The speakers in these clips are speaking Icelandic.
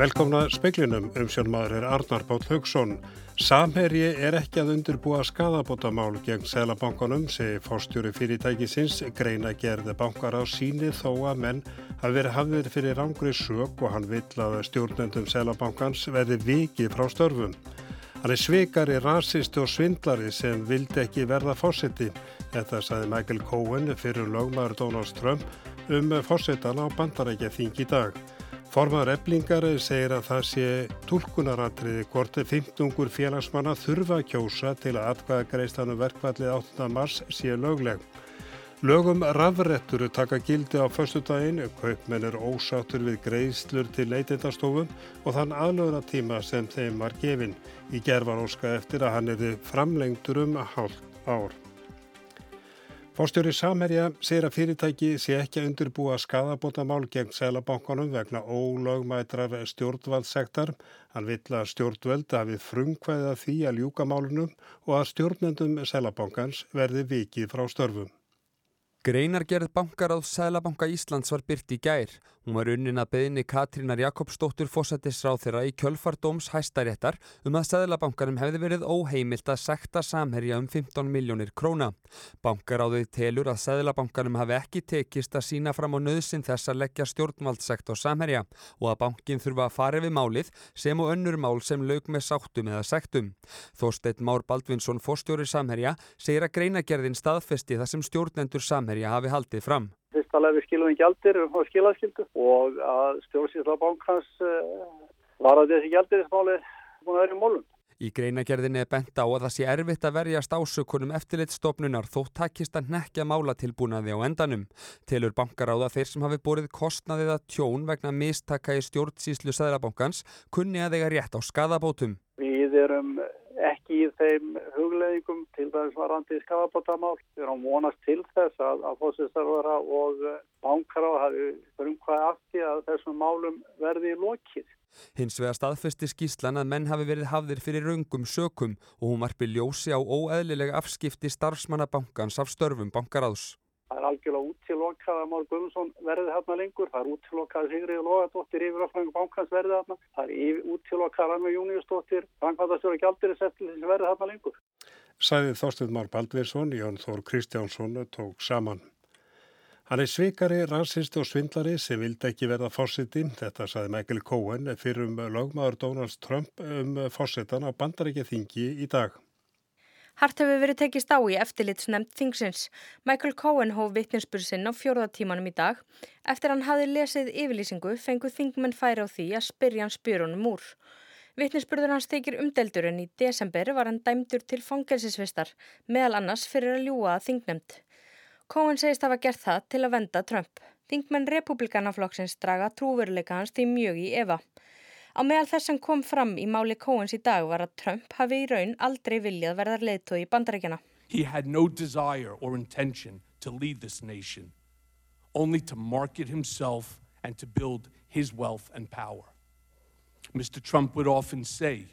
Velkomna speiklinum um sjónmaður er Arnar Bátt Haugsson. Samherji er ekki að undirbúa skadabótamál gegn Sælabankanum, segi fórstjóri fyrirtækisins, greina gerði bankar á síni þó að menn hafi verið hafðir fyrir rángri sög og hann vill að stjórnendum Sælabankans verði vikið frá störfum. Hann er sveikari, rasisti og svindlari sem vildi ekki verða fórseti. Þetta saði Michael Cohen fyrir lögmaður Donald Trump um fórsetan á bandarækja þing í dag. Formaður eblingar segir að það sé tólkunaratriði hvort 15 félagsmanna þurfa kjósa til að atkvæða greistanum verkvallið 8. mars sé lögleg. Lögum rafrættur taka gildi á förstu daginn, kaupmenn er ósáttur við greiðslur til leitindastofum og þann aðlöðuna tíma sem þeim var gefinn. Í gerð var óska eftir að hann er framlengtur um hálf ár. Fórstjóri Samherja segir að fyrirtæki sé ekki að undirbúa skadabótamál gegn Sælabankanum vegna ólögmætrar stjórnvaldsektar. Hann vill að stjórnvöld hafi frumkvæða því að ljúka málunum og að stjórnendum Sælabankans verði vikið frá störfum. Greinargerð bankaráð Sælabanka Íslands var byrt í gær. Hún var unnin að beðinni Katrínar Jakobsdóttur fósættisráð þeirra í kjölfardóms hæstaréttar um að Sælabankanum hefði verið óheimilt að sekta samherja um 15 miljónir króna. Bankaráðið telur að Sælabankanum hafi ekki tekist að sína fram á nöðsin þess að leggja stjórnvaldsekt á samherja og að bankin þurfa að fara við málið sem og önnur mál sem laug með sáttum eða sektum. Þorstein Már Baldvinsson fórstjóri samherja segir að greinagerðin staðfesti það sem stjórnendur Samherja hafi haldið fram. Alveg við skilum ekki aldir og skilaskildu og að stjórnsýrsla bankans uh, var að þessi gjaldirismáli búin að vera í mólum. Í greinagerðinni er bent á að það sé erfitt að verjast ásökunum eftirlitstofnunar þó takist að nekja málatilbúnaði á endanum. Telur bankaráða þeir sem hafi borið kostnaðið að tjón vegna mistaka í stjórnsýslu Sæðarabankans kunni að þegar rétt á skadabótum. Við erum ekki í þeim hugleðingum til þess varandi skafabótamál. Við erum vonast til þess að, að fósistarvara og bankara hafi frumkvæði afti að þessum málum verði í lokið. Hins vegar staðfesti skíslan að menn hafi verið hafðir fyrir raungum sökum og hún varpi ljósi á óeðlilega afskipti starfsmannabankans af störfum bankaráðs. Það er algjörlega úttilokað að Már Guðmundsson verði hérna lengur. Það er úttilokað að Sigriði Lóðardóttir yfir að Frank Bankans verði hérna. Það er úttilokað að Rannu Júniusdóttir, Frankvæðastjóra Gjaldiriseftil sem verði hérna lengur. Sæði Þorstein Már Baldvirsson, Jón Þór Kristjánsson tók saman. Hann er svikari, rasist og svindlari sem vildi ekki verða fórsiti. Þetta saði Michael Cohen fyrir um lögmaður Donald Trump um fórsitan á bandaríkja þingi í dag. Hart hefur verið tekist á í eftirlitsnefnd þingsins. Michael Cohen hóf vittninsbur sinn á fjóruðatímanum í dag. Eftir hann hafði lesið yfirlýsingu fenguð þingmenn færi á því að spyrja hann spyrunum úr. Vittninsburður hans tekir umdeldur en í desember var hann dæmdur til fangelsisvistar, meðal annars fyrir að ljúa að þingnemnd. Cohen segist hafa gert það til að venda Trump. Þingmenn republikanaflokksins draga trúveruleika hans því mjög í Eva. Á meðal þess sem kom fram í máli í dag var að Trump hafi í raun aldrei viljað í bandarækjana. He had no desire or intention to lead this nation, only to market himself and to build his wealth and power. Mr. Trump would often say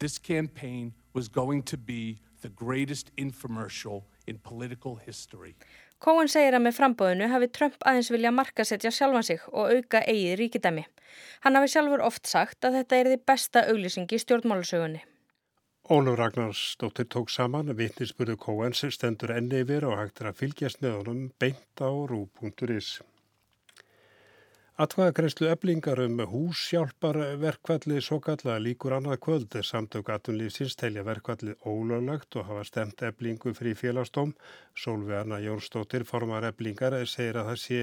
this campaign was going to be the greatest infomercial in political history. Cohen segir að með frambóðinu hafi Trump aðeins vilja markasetja sjálfan sig og auka eigið ríkidæmi. Hann hafi sjálfur oft sagt að þetta er því besta auglýsingi í stjórnmálusögunni. Ólur Ragnarsdóttir tók saman vittnisspurðu Cohen sem stendur enni yfir og hægt er að fylgjast með honum beint á rú.is. Atkvæðagreyslu eblingar um húsjálparverkvalli svo kalla líkur annað kvöld samtök atunlýfsins telja verkvalli ólöglegt og hafa stemt eblingu frí félagstóm. Sólvegarna Jónsdóttir formar eblingar segir að það sé,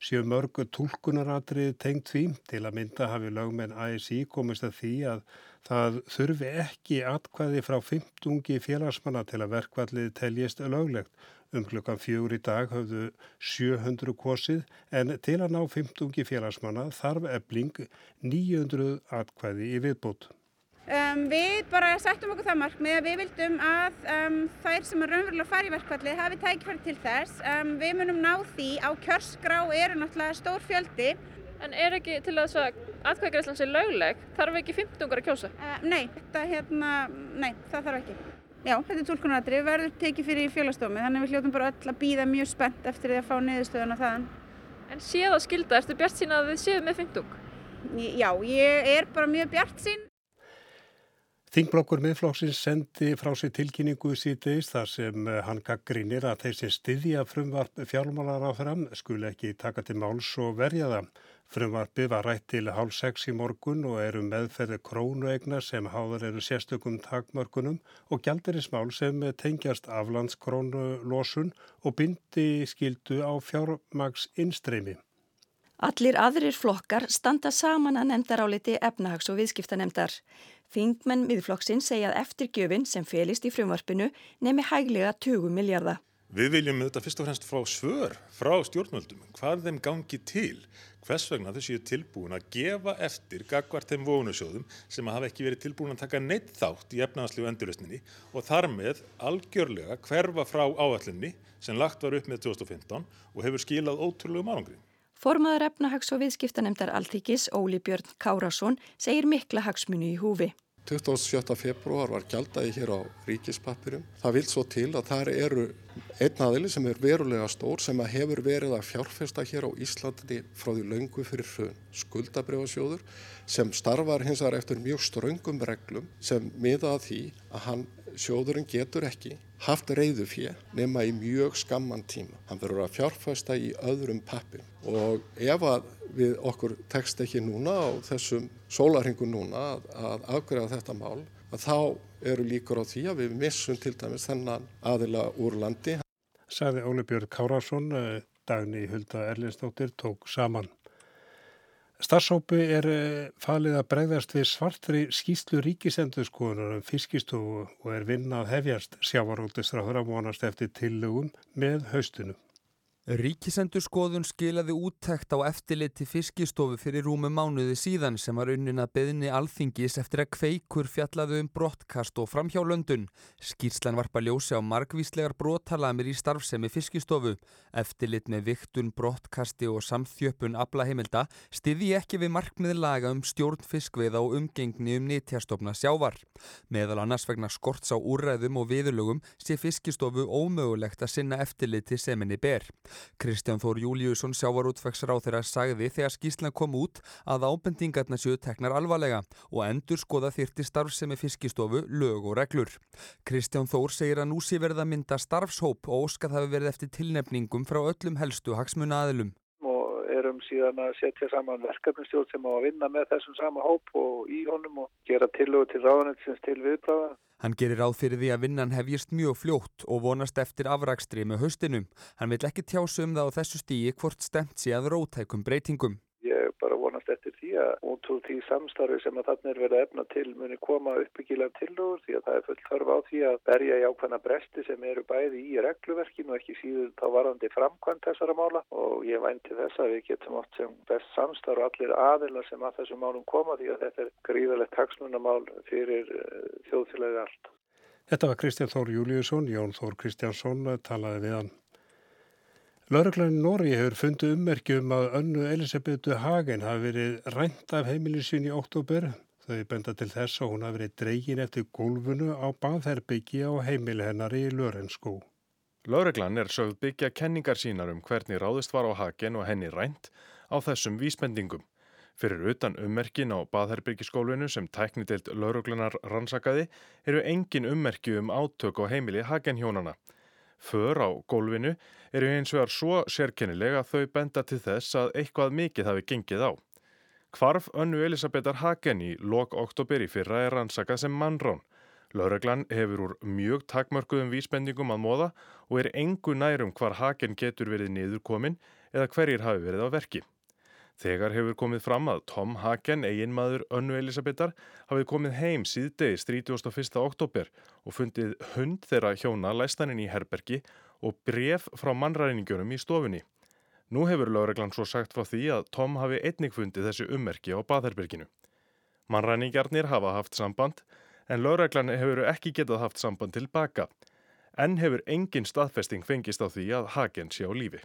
séu mörg tólkunaratrið tengt því til að mynda hafi lögmenn ASI komist að því að það þurfi ekki atkvæði frá 15 félagsmanna til að verkvallið teljist löglegt. Um klukkan fjögur í dag höfðu 700 kosið en til að ná 15 félagsmanna þarf ebling 900 atkvæði í viðbútt. Um, við bara settum okkur það markmið að við vildum að um, þær sem er raunverulega farið í verkvalli hafi tækifæri til þess. Um, við munum ná því á kjörskrá eru náttúrulega stór fjöldi. En er ekki til þess að atkvæðgræslan sé lögleg, þarf ekki 15 að kjósa? Uh, nei, þetta, hérna, nei, það þarf ekki. Já, þetta er tólkunarátri, verður tekið fyrir í fjölastómi þannig við hljóttum bara öll að býða mjög spennt eftir því að fá niðurstöðuna þaðan. En séð að skilda, ertu bjart sína að þið séu með 15? já, ég er bara mjög bjart sín. Þingblokkur miðflokksins sendi frá sér tilkynningu síðdeis þar sem eh, hann gaggrínir að þeir sem styðja frumvarp fjármálar á þeirram skul ekki taka til máls og verja það. Frumvarpi var rætt til hálf sex í morgun og eru meðferði krónuegna sem háður eru sérstökum takmörkunum og gjaldirismál sem tengjast aflandskrónulosun og bindi skildu á fjármags innstreymi. Allir aðrir flokkar standa saman að nefndaráliti efnahags- og viðskiptanemndar. Þingmenn miðflokksinn segja að eftirgjöfin sem felist í frumvarpinu nemi hæglega 20 miljardar. Við viljum þetta fyrst og fremst frá svör, frá stjórnvöldum, hvað þeim gangi til, hvers vegna þau séu tilbúin að gefa eftir gagvart þeim vónusjóðum sem hafa ekki verið tilbúin að taka neitt þátt í efnaðanslegu endurlösninni og þar með algjörlega hverfa frá áallinni sem lagt var upp með 2015 og hefur skilað ótrúlegu málangri. Formaður efnahags- og viðskiptanemdar Alþykis, Óli Björn Kárasson, segir mikla hagsmunu í húfi. 27. februar var gjaldagi hér á ríkispappirum. Það vil svo til að það eru einn aðili sem er verulega stór sem hefur verið að fjárfesta hér á Íslandi frá því laungu fyrir hrun. Skuldabrefasjóður sem starfar hins vegar eftir mjög ströngum reglum sem miða að því að hann sjóðurinn getur ekki haft reyðu fyrir nema í mjög skamman tíma. Hann verður að fjárfæsta í öðrum pappir og ef að við okkur tekst ekki núna á þessum sólarhingu núna að, að afgræða þetta mál að þá eru líkur á því að við missum til dæmis þennan aðila úr landi. Saði Óli Björn Kárásson, eh, dagni Hulda Erlinsdóttir tók saman. Starfsópi er eh, falið að bregðast við svartri skýslu ríkisendurskoðunar um fiskistofu og er vinnað hefjast sjávaróttisráður að vonast eftir tillögum með haustunum. Ríkisendur skoðun skilaði úttækt á eftirliti fiskistofu fyrir rúmu mánuði síðan sem var unnin að beðni alþingis eftir að kveikur fjallaðu um brottkast og framhjálöndun. Skýrslan varpa ljósi á margvíslegar brottalamir í starfsemi fiskistofu. Eftirlit með viktun, brottkasti og samþjöpun ablaheimilda stiði ekki við markmiðlaga um stjórn fiskveið á umgengni um nýttjastofna sjávar. Meðal annars vegna skorts á úrræðum og viðlugum sé fiskistofu ómögulegt að sinna eftirliti seminni ber. Kristján Þór Júliusson sjávarútveksar á þeirra sagði þegar skýslan kom út að ábendingarna séu teknar alvarlega og endur skoða þyrti starfsemi fiskistofu, lög og reglur. Kristján Þór segir að nú sé verið að mynda starfshóp og óskað hafi verið eftir tilnefningum frá öllum helstu hagsmuna aðilum erum síðan að setja saman verkefnistjórn sem á að vinna með þessum sama hóp og í honum og gera tillögu til ráðanetsins til viðbráða. Hann gerir ráð fyrir því að vinnan hefjist mjög fljótt og vonast eftir afrakstri með höstinum. Hann vil ekki tjásu um það á þessu stíi hvort stemt sé að rótækum breytingum að út úr því samstarfi sem að þarna er verið að efna til muni koma uppbyggilega tilúr því að það er fullt þörf á því að berja í ákvæmna bresti sem eru bæði í regluverkinu og ekki síður þá varandi framkvæmt þessara mála og ég vænti þess að við getum átt sem best samstarf og allir aðila sem að þessum málum koma því að þetta er gríðalegt hagsmunamál fyrir uh, þjóðfélagi allt. Þetta var Kristján Þór Júliusson, Jón Þór Kristjánsson talaði við hann. Lauruglænin Nóri hefur fundið ummerkjum að önnu Elisabethu Hagen hafi verið rænt af heimilisinn í oktober. Þau benda til þess að hún hafi verið dreygin eftir gólfunu á baðherbyggi á heimili hennar í Lörenskó. Lauruglan er sögð byggja kenningar sínar um hvernig ráðist var á Hagen og henni rænt á þessum vísbendingum. Fyrir utan ummerkin á baðherbyggiskólinu sem tæknideilt lauruglanar rannsakaði eru engin ummerki um átök á heimili Hagen hjónana. För á gólfinu eru eins vegar svo sérkennilega að þau benda til þess að eitthvað mikið hafi gengið á. Kvarf önnu Elisabetar Hagen í lok oktober í fyrra er rannsakað sem mannrán. Laureglan hefur úr mjög takmörkuðum vísbendingum að móða og er engu nærum hvar Hagen getur verið niðurkomin eða hverjir hafi verið á verki. Þegar hefur komið fram að Tom Hagen, eiginmaður önnu Elisabetar, hafið komið heim síðdegis 31. oktober og fundið hund þeirra hjóna læstaninn í herbergi og bref frá mannræningjörnum í stofunni. Nú hefur lögreglan svo sagt frá því að Tom hafi einnig fundið þessi ummerki á baðherberginu. Mannræningjarnir hafa haft samband en lögreglan hefur ekki getað haft samband tilbaka. En hefur engin staðfesting fengist á því að Hagen sé á lífi.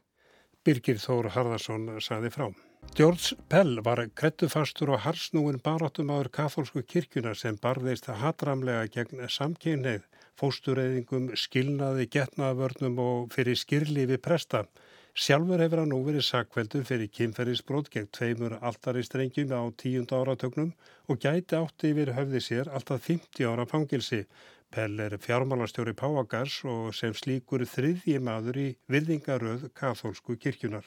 Birgir Þór Harðarsson saði frá. George Pell var krettufastur og harsnúin baráttum áður katholsku kirkuna sem barðist hatramlega gegn samkynneið, fóstureyðingum, skilnaði, getnaðvörnum og fyrir skirlifi presta. Sjálfur hefur hann nú verið sakveldur fyrir kynferðisbrót gegn tveimur altaristrengjum á tíunda áratögnum og gæti átti yfir höfði sér alltaf 50 ára fangilsi. Pell er fjármálastjóri Páagars og sem slíkur þriðji maður í virðingaröð katholsku kirkjunar.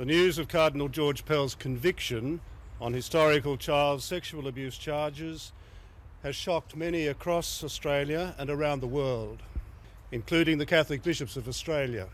The news of Cardinal George Pell's conviction on historical child sexual abuse charges has shocked many across Australia and around the world, including the Catholic bishops of Australia.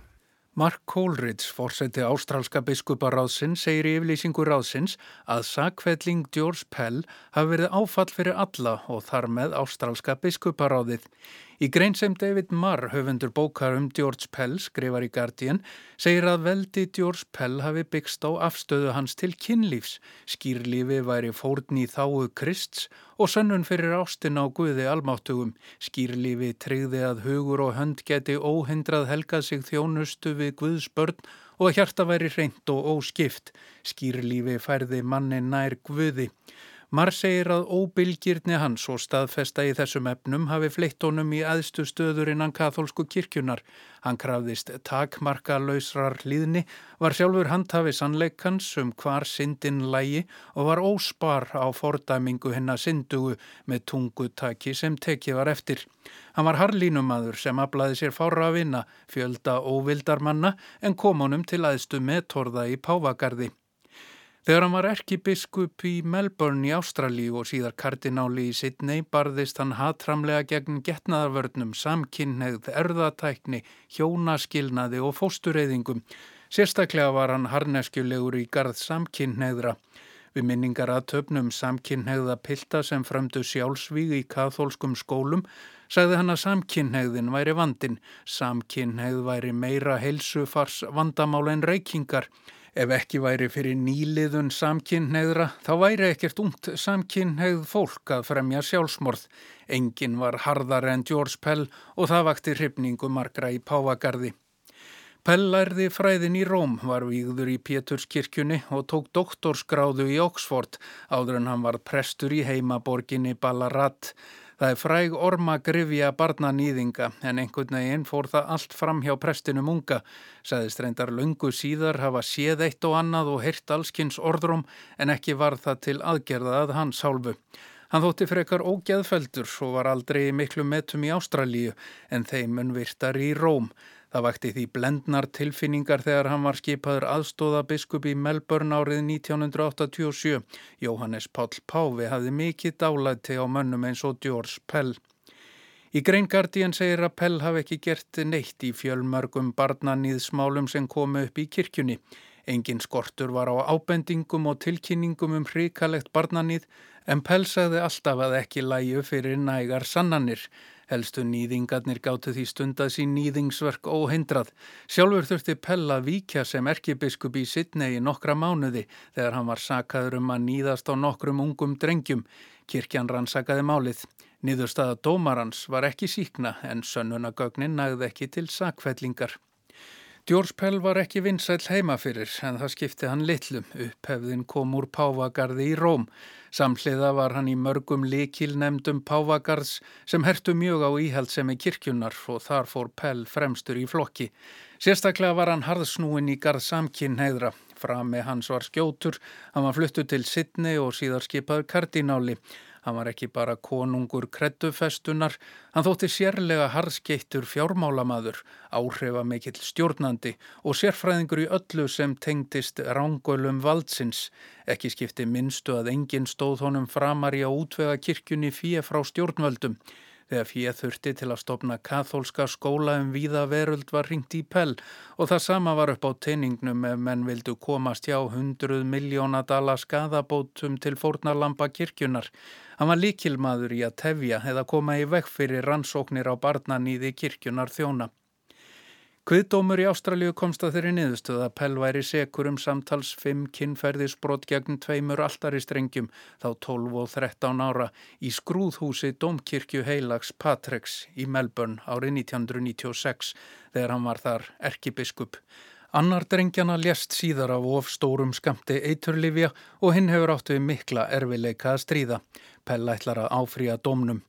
Mark Coleridge, fórseti ástrálska biskuparáðsins, segir í yfirlýsingu ráðsins að sakvelling George Pell hafi verið áfall fyrir alla og þar með ástrálska biskuparáðið. Í grein sem David Marr, höfundur bókar um George Pell, skrifar í Guardian, segir að veldi George Pell hafi byggst á afstöðu hans til kynlífs, skýrlífi væri fórn í þáu Krists og sönnun fyrir ástin á Guði almáttugum. Skýrlífi tryggði að hugur og hönd geti óhindrað helgað sig þjónustu við Guðs börn og að hjarta væri reynd og óskipt. Skýrlífi færði manni nær Guði. Marr segir að óbylgirni hans og staðfesta í þessum efnum hafi fleitt honum í aðstu stöður innan katholsku kirkjunar. Hann krafðist takmarka lausrar hlýðni, var sjálfur handhafi sannleikans um hvar syndin lægi og var óspar á fordæmingu hennar syndugu með tungutaki sem tekið var eftir. Hann var harlínumadur sem aflaði sér fára að vinna, fjölda óvildarmanna en kom honum til aðstu meðtorða í Pávagarði. Þegar hann var erkibiskup í Melbourne í Ástralíu og síðar kardináli í Sydney barðist hann hatramlega gegn getnaðarvörnum, samkynnegð, erðatækni, hjónaskilnaði og fóstureyðingum. Sérstaklega var hann harneskjulegur í garð samkynnegðra. Við minningar að töfnum samkynnegða pilda sem frömdu sjálfsvíg í kathólskum skólum sagði hann að samkynnegðin væri vandin. Samkynnegð væri meira heilsufars vandamál en reykingar. Ef ekki væri fyrir nýliðun samkynneiðra þá væri ekkert ungt samkynneið fólk að fremja sjálfsmorð. Engin var harðar en George Pell og það vakti hrifningu margra í Pávagarði. Pell lærði fræðin í Róm, var výður í Péturskirkjunni og tók doktorskráðu í Oxford áður en hann var prestur í heimaborginni Ballarat. Það er fræg orma grifja barnanýðinga en einhvern veginn fór það allt fram hjá prestinum unga. Saðist reyndar lungu síðar hafa séð eitt og annað og heyrt allskynns orðrum en ekki var það til aðgerða að hans hálfu. Hann þótti frekar ógeðfeldur og var aldrei miklu metum í Ástralíu en þeimun virtar í Róm. Það vakti því blendnar tilfinningar þegar hann var skipaður aðstóðabiskup í Melbourne árið 1987. Jóhannes Páll Páfi hafði mikið dálæti á mönnum eins og George Pell. Í Grein Guardian segir að Pell hafi ekki gert neitt í fjölmörgum barnanýðsmálum sem komu upp í kirkjunni. Engin skortur var á ábendingum og tilkynningum um hrikalegt barnanýð en Pell sagði alltaf að ekki læju fyrir nægar sannanir. Helstu nýðingarnir gáttu því stundað sín nýðingsverk óhindrað. Sjálfur þurfti Pell að víkja sem erkibiskup í Sidnei í nokkra mánuði þegar hann var sakaður um að nýðast á nokkrum ungum drengjum. Kirkjan rannsakaði málið. Niðurstaða dómarans var ekki síkna en sönnunagögnin nægði ekki til sakfellingar. George Pell var ekki vinsæl heima fyrir en það skipti hann litlum. Upphefðin kom úr Pávagarði í Róm. Samhliða var hann í mörgum likilnemdum Pávagarðs sem hertu mjög á íhaldsemi kirkjunar og þar fór Pell fremstur í flokki. Sérstaklega var hann harðsnúin í garð samkinn heiðra. Frami hans var skjótur, hann var fluttu til Sidney og síðar skipaður kardináli. Hann var ekki bara konungur kreddufestunar, hann þótti sérlega harðskeittur fjármálamadur, áhrifamikill stjórnandi og sérfræðingur í öllu sem tengdist rángölum valdsins. Ekki skipti minnstu að enginn stóð honum framar í að útvega kirkjunni fíja frá stjórnvöldum. Þegar fíð þurfti til að stopna kathólska skóla um víða veröld var ringt í pell og það sama var upp á teiningnum ef menn vildu komast hjá hundruð miljónadala skadabótum til fórnarlampa kirkjunar. Hann var líkilmaður í að tefja eða koma í vekk fyrir rannsóknir á barnanýði kirkjunar þjóna. Kviðdómur í Ástralju komst að þeirri niðurstöð að Pell væri sekur um samtals 5 kynferðisbrot gegn tveimur altaristrengjum þá 12 og 13 ára í skrúðhúsi Dómkirkju heilags Patreks í Melbourne árið 1996 þegar hann var þar erkibiskup. Annar drengjana lést síðar af of stórum skamti eiturlifja og hinn hefur átt við mikla erfileika að stríða. Pell ætlar að áfrýja dómnum.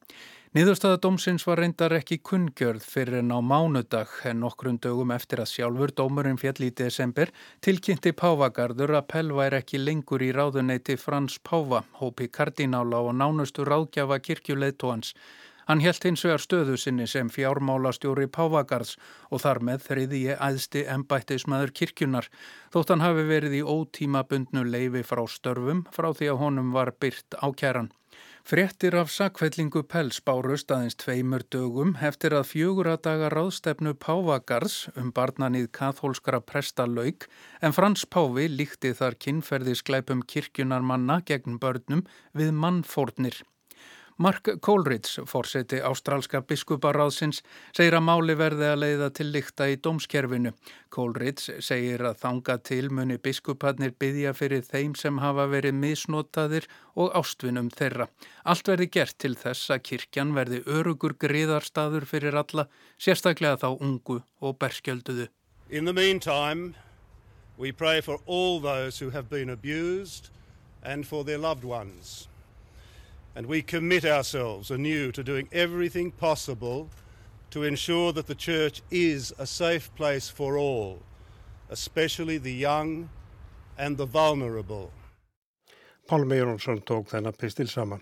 Niðurstaða dómsins var reyndar ekki kunngjörð fyrir en á mánudag en nokkrum dögum eftir að sjálfur dómurinn fjall í desember tilkynnti Pávagarður að Pell væri ekki lengur í ráðuneyti Frans Páva, hópi kardinála og nánustu ráðgjafa kirkjuleitóans. Hann helt hins vegar stöðu sinni sem fjármálastjóri Pávagarðs og þar með þriði ég æðsti embættismæður kirkjunar, þótt hann hafi verið í ótíma bundnu leifi frá störfum frá því að honum var byrt á kæran. Frettir af sakvellingu Pels bárust aðeins tveimur dögum eftir að fjögur að daga ráðstefnu Pávagars um barnanið kathólskara prestalauk en Frans Pávi líkti þar kinnferðiskleipum kirkjunarmanna gegn börnum við mannfórnir. Mark Coleridge, fórseti ástrálska biskuparáðsins, segir að máli verði að leiða til lykta í dómskerfinu. Coleridge segir að þanga til muni biskuparnir byggja fyrir þeim sem hafa verið misnotaðir og ástvinum þeirra. Allt verði gert til þess að kirkjan verði örugur griðarstaður fyrir alla, sérstaklega þá ungu og berskjölduðu. In the meantime, we pray for all those who have been abused and for their loved ones. And we commit ourselves anew to doing everything possible to ensure that the church is a safe place for all, especially the young and the vulnerable. Pálmi Jónsson tók þennan pistil saman.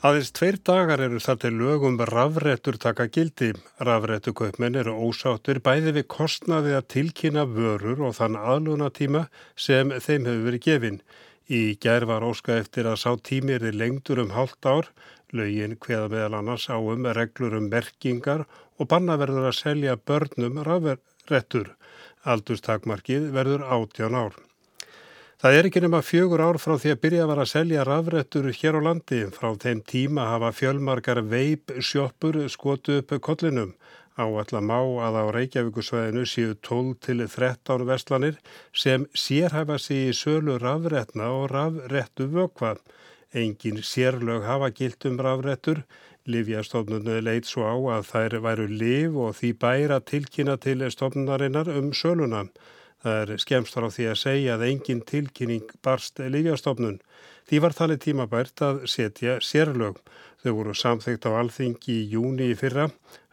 Aðeins tveir dagar eru það til lögum rafrættur taka gildi. Rafrættu kaupmenn eru ósáttur bæði við kostnaði að tilkynna vörur og þann aðlunatíma sem þeim hefur verið gefin. Í gær var óska eftir að sá tími er lengtur um hálft ár, lögin hveða meðal annars á um reglur um merkingar og banna verður að selja börnum rafrættur. Aldurstakmarkið verður átján ár. Það er ekki nema fjögur ár frá því að byrja var að selja rafrættur hér á landi. Frá þeim tíma hafa fjölmarkar veip sjóppur skotu upp kollinum. Á allar má að á Reykjavíkusvæðinu séu 12 til 13 verslanir sem sérhæfa sig í sölu rafrætna og rafrættu vökvað. Engin sérlög hafa gilt um rafrættur. Livjastofnunu leit svo á að þær væru liv og því bæra tilkynna til stofnunarinnar um söluna. Það er skemst frá því að segja að engin tilkynning barst Lífjastofnun. Því var talið tímabært að setja sérlög. Þau voru samþygt á alþingi í júni í fyrra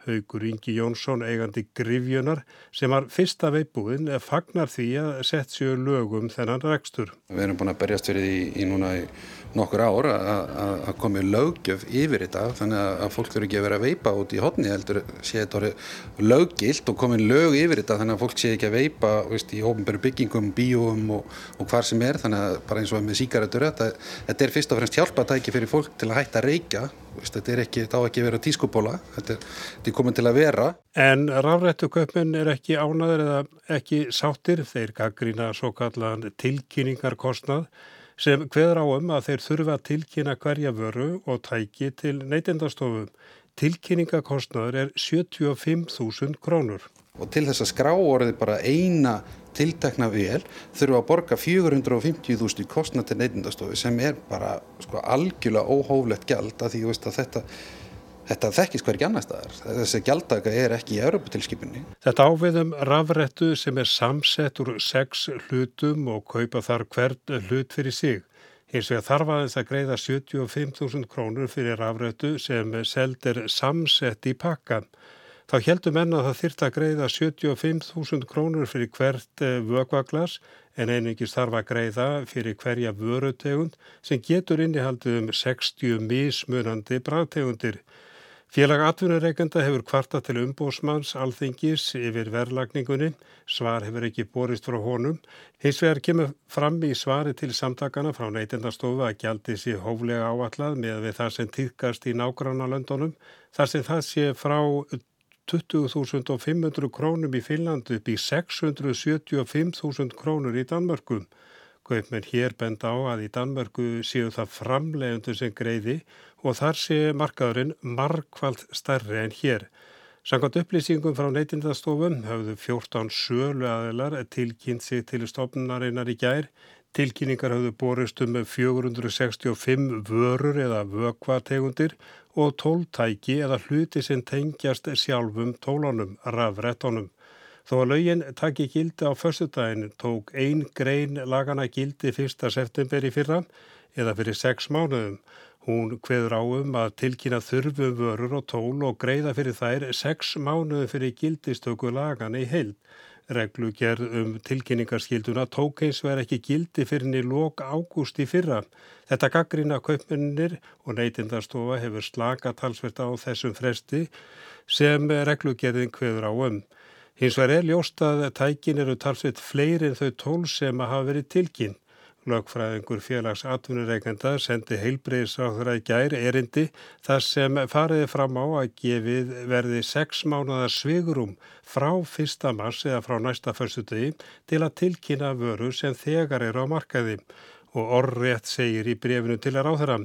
Haugur Ingi Jónsson eigandi Grifjunar sem var fyrsta veipbúinn fagnar því að sett sér lögum þennan rekstur. Við erum búin að berjast fyrir því í núna í nokkur ár að komi lögjöf yfir þetta þannig að fólk þurfi ekki að vera að veipa út í hodni heldur sé þetta löggilt og komin lög yfir þetta þannig að fólk sé ekki að veipa veist, í ofnbæru byggingum, bíum og, og hvar sem er þannig að bara eins og með síkaretur þetta, þetta er fyrst og fremst hjálpatæki fyrir fólk til að hætta að reykja þetta er ekki, þá ekki verið tískupóla þetta er, þetta er komin til að vera. En rafrættu köpminn er ekki ánaður eða ekki sáttir. Þeir gaggrína svo kallan tilkynningarkostnað sem hveður á um að þeir þurfa að tilkynna hverja vöru og tæki til neytendastofum tilkynningakostnaður er 75.000 krónur. Og til þess að skrá orði bara eina tiltekna vel þurfa að borga 450.000 í kostnad til neytindastofi sem er bara sko, algjörlega óhóflegt gjald að því að þetta, þetta þekkist hverjir annar staðar. Þessi gjaldaka er ekki í Europatilskipunni. Þetta áviðum rafrættu sem er samsett úr sex hlutum og kaupa þar hvern hlut fyrir sig. Hins vegar þarf aðeins að greiða 75.000 krónur fyrir rafrættu sem seld er samsett í pakkan. Þá heldum enn að það þyrta að greiða 75.000 krónur fyrir hvert eh, vögvaglas en einingis þarf að greiða fyrir hverja vörutegund sem getur innihaldið um 60 mismunandi bræðtegundir. Félag atvinnureikenda hefur kvarta til umbósmanns alþingis yfir verðlagningunni. Svar hefur ekki borist frá honum. Hins vegar kemur fram í svari til samtakana frá neytendastofu að gjaldi sé hóflega áallad með við það sem týrkast í nágranna löndunum. Þar sem það sé frá 20.500 krónum í Finnlandu upp í 675.000 krónur í Danmörku. Kaupmenn hér bend á að í Danmörku séu það framlegundu sem greiði og þar sé markaðurinn markvalt starri en hér. Sankant upplýsingum frá neytindastofum höfðu 14 sölu aðilar tilkynnt sig til stofnunarinnar í gær. Tilkynningar höfðu borist um 465 vörur eða vökvategundir og tóltæki eða hluti sem tengjast sjálfum tólunum, rafrættonum. Þó að laugin takki gildi á förstudagin tók ein grein lagana gildi 1. september í fyrra eða fyrir sex mánuðum. Hún hveður á um að tilkynna þurfum vörur og tól og greiða fyrir þær sex mánuðu fyrir gildistöku lagana í heild. Reglugerð um tilkynningarskilduna tók eins verið ekki gildi fyrir niður lok ágúst í fyrra. Þetta gaggrina kaupmennir og neytindarstofa hefur slaka talsverta á þessum fresti sem reglugerðin hveður á um. Hins vegar er ljóst að tækin eru talsveit fleiri en þau tól sem hafa verið tilkynnt. Lögfræðingur félags atvinnureikenda sendi heilbreyðisráður að gær erindi þar sem fariði fram á að gefið verði sex mánuðar svigurum frá fyrsta mars eða frá næsta fyrstutegi til að tilkynna vöru sem þegar eru á markaði og orðrétt segir í brefinu til að ráðra.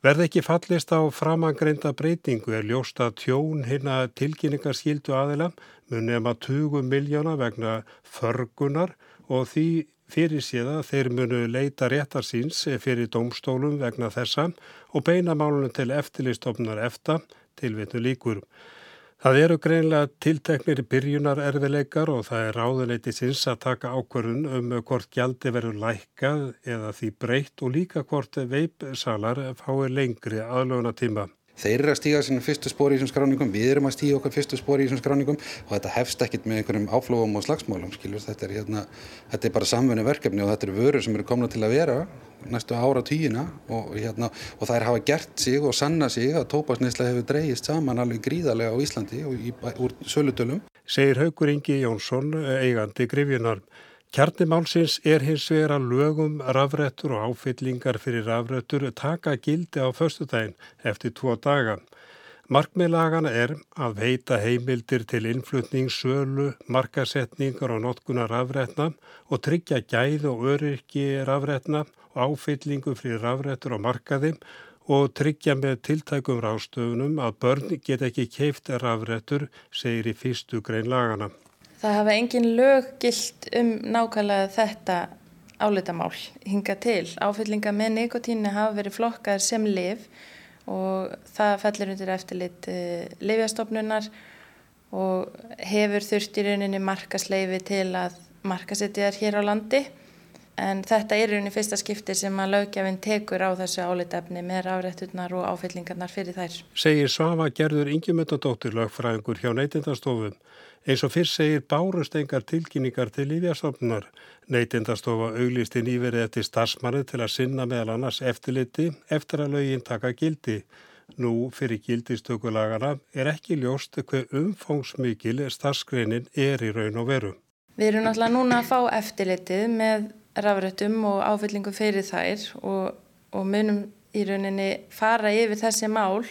Verði ekki fallist á framangreinda breytingu er ljóst að tjón hérna tilkynningarskildu aðila mun nema 20 miljóna vegna förgunar og því fyrir síða þeir munu leita réttar síns fyrir domstólum vegna þessa og beina málunum til eftirlistofnar efta til vitu líkur. Það eru greinlega tilteknir byrjunar erfileikar og það er ráðuleiti sinns að taka ákvarðun um hvort gjaldi verður lækkað eða því breytt og líka hvort veipsalar fái lengri aðlöfuna tíma. Þeir eru að stíga sínum fyrstu spóri í þessum skráningum, við erum að stíga okkar fyrstu spóri í þessum skráningum og þetta hefst ekkit með einhverjum áflófum og slagsmálum, skiljur. Þetta er, hérna, þetta er bara samfunni verkefni og þetta eru vörur sem eru komna til að vera næstu ára tíina og, hérna, og það er hafa gert sig og sanna sig að tópasneisla hefur dreyist saman alveg gríðarlega á Íslandi og í, úr sölutölum. Segir Haugur Ingi Jónsson, eigandi Grifjunar. Kjarnimálsins er hins vegar að lögum rafrættur og áfyllingar fyrir rafrættur taka gildi á förstudaginn eftir tvo daga. Markmiðlagana er að veita heimildir til innflutning, sölu, markasetningar og notkuna rafrætna og tryggja gæð og öryrki rafrætna og áfyllingu fyrir rafrættur og markaðim og tryggja með tiltækum rástöfunum að börn get ekki keift rafrættur, segir í fyrstu grein lagana. Það hafa engin lög gilt um nákvæmlega þetta álitamál hinga til. Áfyllinga með nikotínu hafa verið flokkaður sem liv og það fellir undir eftirlit eh, livjastofnunar og hefur þurft í rauninni markasleifi til að markasetja þér hér á landi en þetta er rauninni fyrsta skipti sem að lögjafinn tekur á þessu álitefni með afrætturnar og áfyllingarnar fyrir þær. Segir Svafa gerður yngjumöndadóttir lögfræðingur hjá neytindastofum. Eins og fyrst segir bárust engar tilkynningar til lífjastofnunar. Neytindastofa auglisti nýverið eftir starfsmanni til að sinna meðal annars eftirliti eftir að lögin taka gildi. Nú fyrir gildistökulagana er ekki ljóst hver umfóngsmikil starfskreinin er í raun og veru. Við erum náttúrulega núna að fá eftirlitið með rafrættum og áfyllingum fyrir þær og, og munum í rauninni fara yfir þessi mál.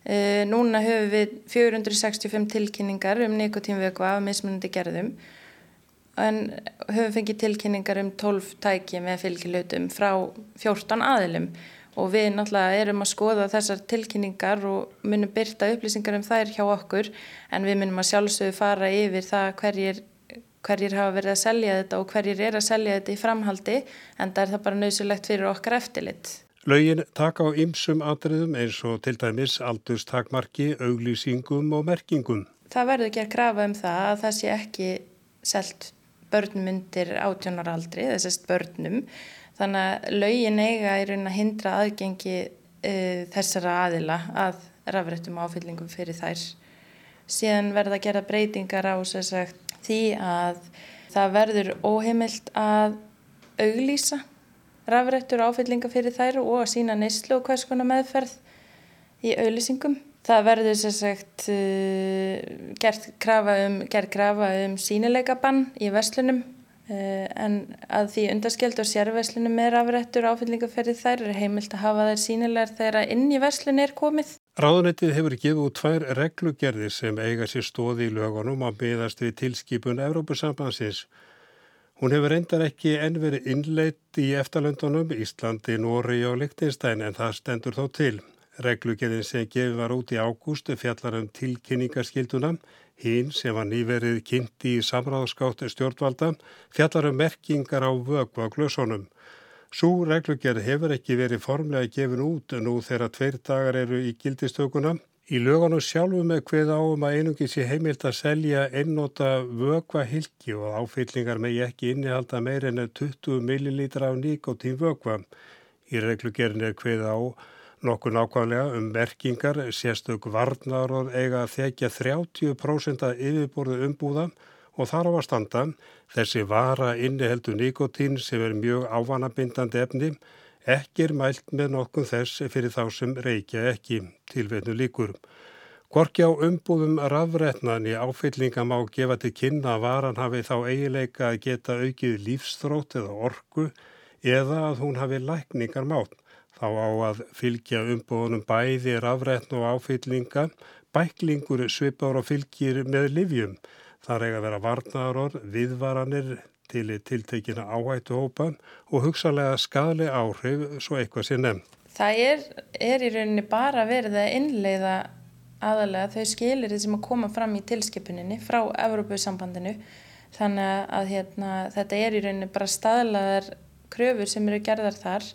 Uh, núna höfum við 465 tilkynningar um nikotínvöku af mismunandi gerðum. En höfum fengið tilkynningar um 12 tæki með fylgilautum frá 14 aðilum. Og við náttúrulega erum að skoða þessar tilkynningar og munum byrta upplýsingar um þær hjá okkur. En við munum að sjálfsögðu fara yfir það hverjir, hverjir hafa verið að selja þetta og hverjir er að selja þetta í framhaldi en það er það bara nöðsulegt fyrir okkar eftirlit. Laugin taka á ymsum atriðum eins og til dæmis aldurstakmarki, auglýsingum og merkingum. Það verður ekki að grafa um það að það sé ekki selt börnum undir átjónaraldri, þessast börnum. Þannig að laugin eiga er að hindra aðgengi uh, þessara aðila að rafrættum áfyllingum fyrir þær. Síðan verða að gera breytingar á sagt, því að það verður óheimilt að auglýsa rafrættur áfyllinga fyrir þær og að sína neyslu og hvers konar meðferð í auðlýsingum. Það verður sem sagt uh, gert krafa um, um sínileika bann í veslunum uh, en að því undaskjöld og sérveslunum með rafrættur áfyllinga fyrir þær er heimilt að hafa þær sínilegar þegar inn í veslun er komið. Ráðunettið hefur gefið út tvær reglugerðir sem eiga sér stóði í lögunum að byðast við tilskipun Evrópusambansins Hún hefur reyndar ekki enn verið innleitt í eftirlöndunum, Íslandi, Nóri og Lichtenstein en það stendur þó til. Reglugjörðin sem gefið var út í ágúst fjallar um tilkynningarskilduna, hinn sem var nýverið kynnt í samráðskátt stjórnvalda, fjallar um merkingar á vögva Sú reglugjörð hefur ekki verið formlega gefin út nú þegar tveir dagar eru í gildistökuna. Í löganu sjálfu með hvið áum að einungi sé heimilt að selja einnóta vögva hilki og áfyllingar með ekki innihalda meir enn 20 millilítra af nikotín vögva. Í reglugerin er hvið á nokkuð nákvæmlega um merkingar, sérstök varnaróð eiga að þekja 30% af yfirborðu umbúða og þar á að standa þessi vara inniheldu nikotín sem er mjög ávanabindandi efni, ekki er mælt með nokkuð þess fyrir þá sem reykja ekki tilveitnu líkur. Gorki á umbúðum rafrætnan í áfyllinga má gefa til kynna að varan hafi þá eigileika að geta aukið lífstrótt eða orku eða að hún hafi lækningar mátt. Þá á að fylgja umbúðunum bæði rafrætn og áfyllinga, bæklingur svipar og fylgir með livjum. Það er að vera varnaðaror, viðvaranir til tiltekina áhættuhópa og hugsalega skadli áhrif svo eitthvað sé nefn. Það er, er í rauninni bara verið að innleiða aðalega þau skilir sem að koma fram í tilskipuninni frá Evrópussambandinu þannig að hérna, þetta er í rauninni bara staðlaðar kröfur sem eru gerðar þar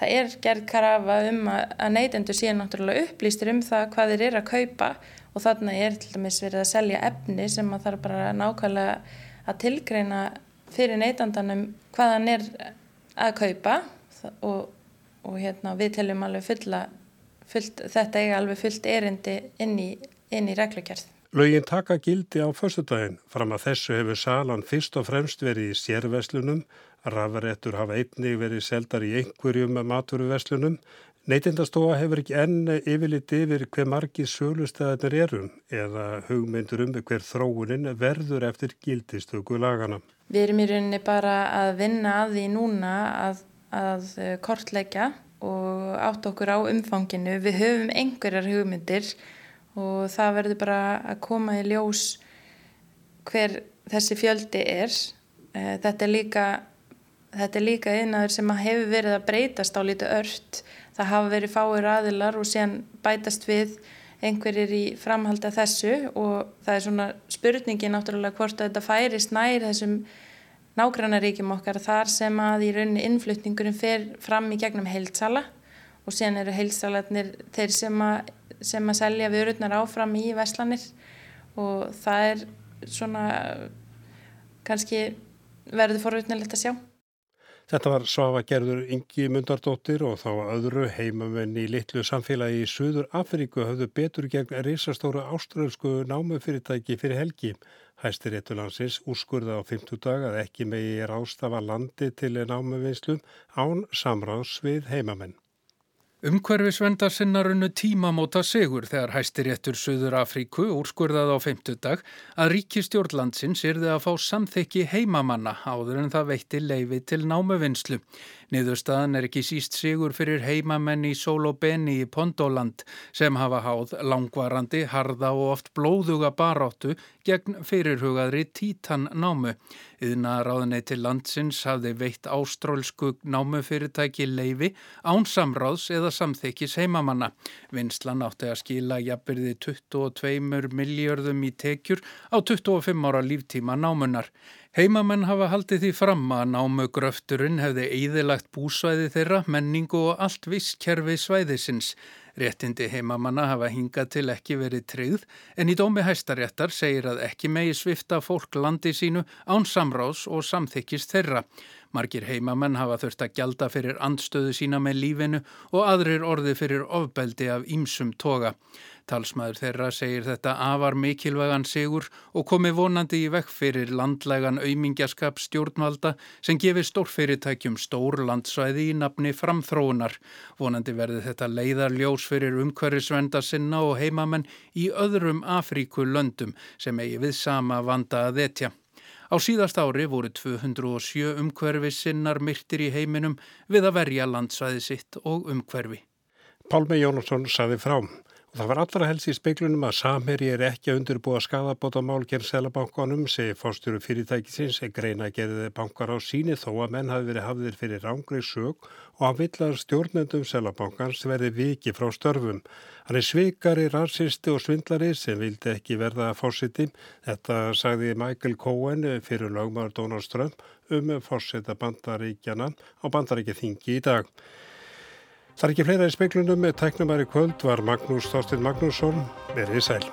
það er gerð karafa um að, að neytendur síðan náttúrulega upplýstir um það hvað þeir eru að kaupa og þarna er til dæmis verið að selja efni sem að þarf bara nákvæmlega að tilgreina fyrir neytandanum hvað hann er að kaupa og, og hérna, við teljum alveg fulla, fullt, þetta eiga alveg fullt erindi inn í, inn í reglugjörð. Laugin taka gildi á föstudaginn fram að þessu hefur salan fyrst og fremst verið í sérveslunum Rafrættur hafa einnig verið seldar í einhverjum maturverslunum. Neytindastofa hefur ekki enn yfirlit yfir hver margi sölustæðanir erum eða hugmyndur um hver þróunin verður eftir gildistöku lagana. Við erum í rauninni bara að vinna að því núna að, að kortleggja og átt okkur á umfanginu. Við höfum einhverjar hugmyndir og það verður bara að koma í ljós hver þessi fjöldi er. Eh, þetta er líka þetta er líka einaður sem hefur verið að breytast á lítið ört. Það hafa verið fáir aðilar og síðan bætast við einhverjir í framhaldi af þessu og það er svona spurningi náttúrulega hvort að þetta færist nær þessum nágrannaríkjum okkar þar sem að í rauninni innflutningurinn fer fram í gegnum heilsala og síðan eru heilsalarnir þeir sem að, sem að selja vörurnar áfram í veslanir og það er svona kannski verður forutnilegt að sjá. Þetta var Svafa Gerður Ingi Mundardóttir og þá öðru heimamenn í litlu samfélagi í Suður Afríku höfðu betur gegn risastóra áströlsku námufyrirtæki fyrir helgi. Hæstir réttulandsins úrskurða á 50 dag að ekki megi er ástafa landi til námuvinslu án samráðs við heimamenn. Umhverfisvendar sinna runnu tímamóta sigur þegar hæstiréttur Suður Afríku úrskurðað á feimtudag að ríkistjórnlandsins yrði að fá samþekki heimamanna áður en það veitti leifi til námuvinnslu. Niðurstaðan er ekki síst sigur fyrir heimamenn í Solobeni í Pondoland sem hafa háð langvarandi, harða og oft blóðuga baráttu gegn fyrirhugaðri títan námu. Yðna ráðunni til landsins hafði veitt ástrólsku námufyrirtæki leifi án samráðs eða samþykis heimamanna. Vinslan átti að skila jafnbyrði 22 miljörðum í tekjur á 25 ára líftíma námunar. Heimamenn hafa haldið því fram að námugröfturinn hefði eðilagt búsvæði þeirra, menningu og allt visskerfi svæðisins. Réttindi heimamanna hafa hingað til ekki verið tryggð en í dómi hæstaréttar segir að ekki megi svifta fólk landi sínu án samráðs og samþykkist þeirra. Margir heimamenn hafa þurft að gjalda fyrir andstöðu sína með lífinu og aðrir orði fyrir ofbeldi af ímsum toga. Talsmaður þeirra segir þetta afar mikilvægan sigur og komi vonandi í vekk fyrir landlægan auðmingjaskap stjórnvalda sem gefir stórfyrirtækjum stór landsvæði í nafni framþróunar. Vonandi verði þetta leiðarljós fyrir umhverfisvenda sinna og heimamenn í öðrum Afríku löndum sem eigi við sama vanda að etja. Á síðast ári voru 207 umhverfi sinnar myrtir í heiminum við að verja landsvæði sitt og umhverfi. Pálmi Jónasson saði frám. Það var allra helst í speiklunum að Samherji er ekki að undirbúa skadabótamál gerð selabankanum, segi fórstjóru fyrirtækisins, er greina að gerði bankar á síni þó að menn hafi verið hafðir fyrir rángri sög og að villar stjórnendum selabankans verði viki frá störfum. Hann er svikari, rasisti og svindlari sem vildi ekki verða fórsiti. Þetta sagði Michael Cohen fyrir lögmaður Donald Trump um fórseta bandaríkjana á bandaríkja þingi í dag. Það er ekki fleira í speiklunum með tæknumæri kvöld var Magnús Þorstin Magnússon verið sæl.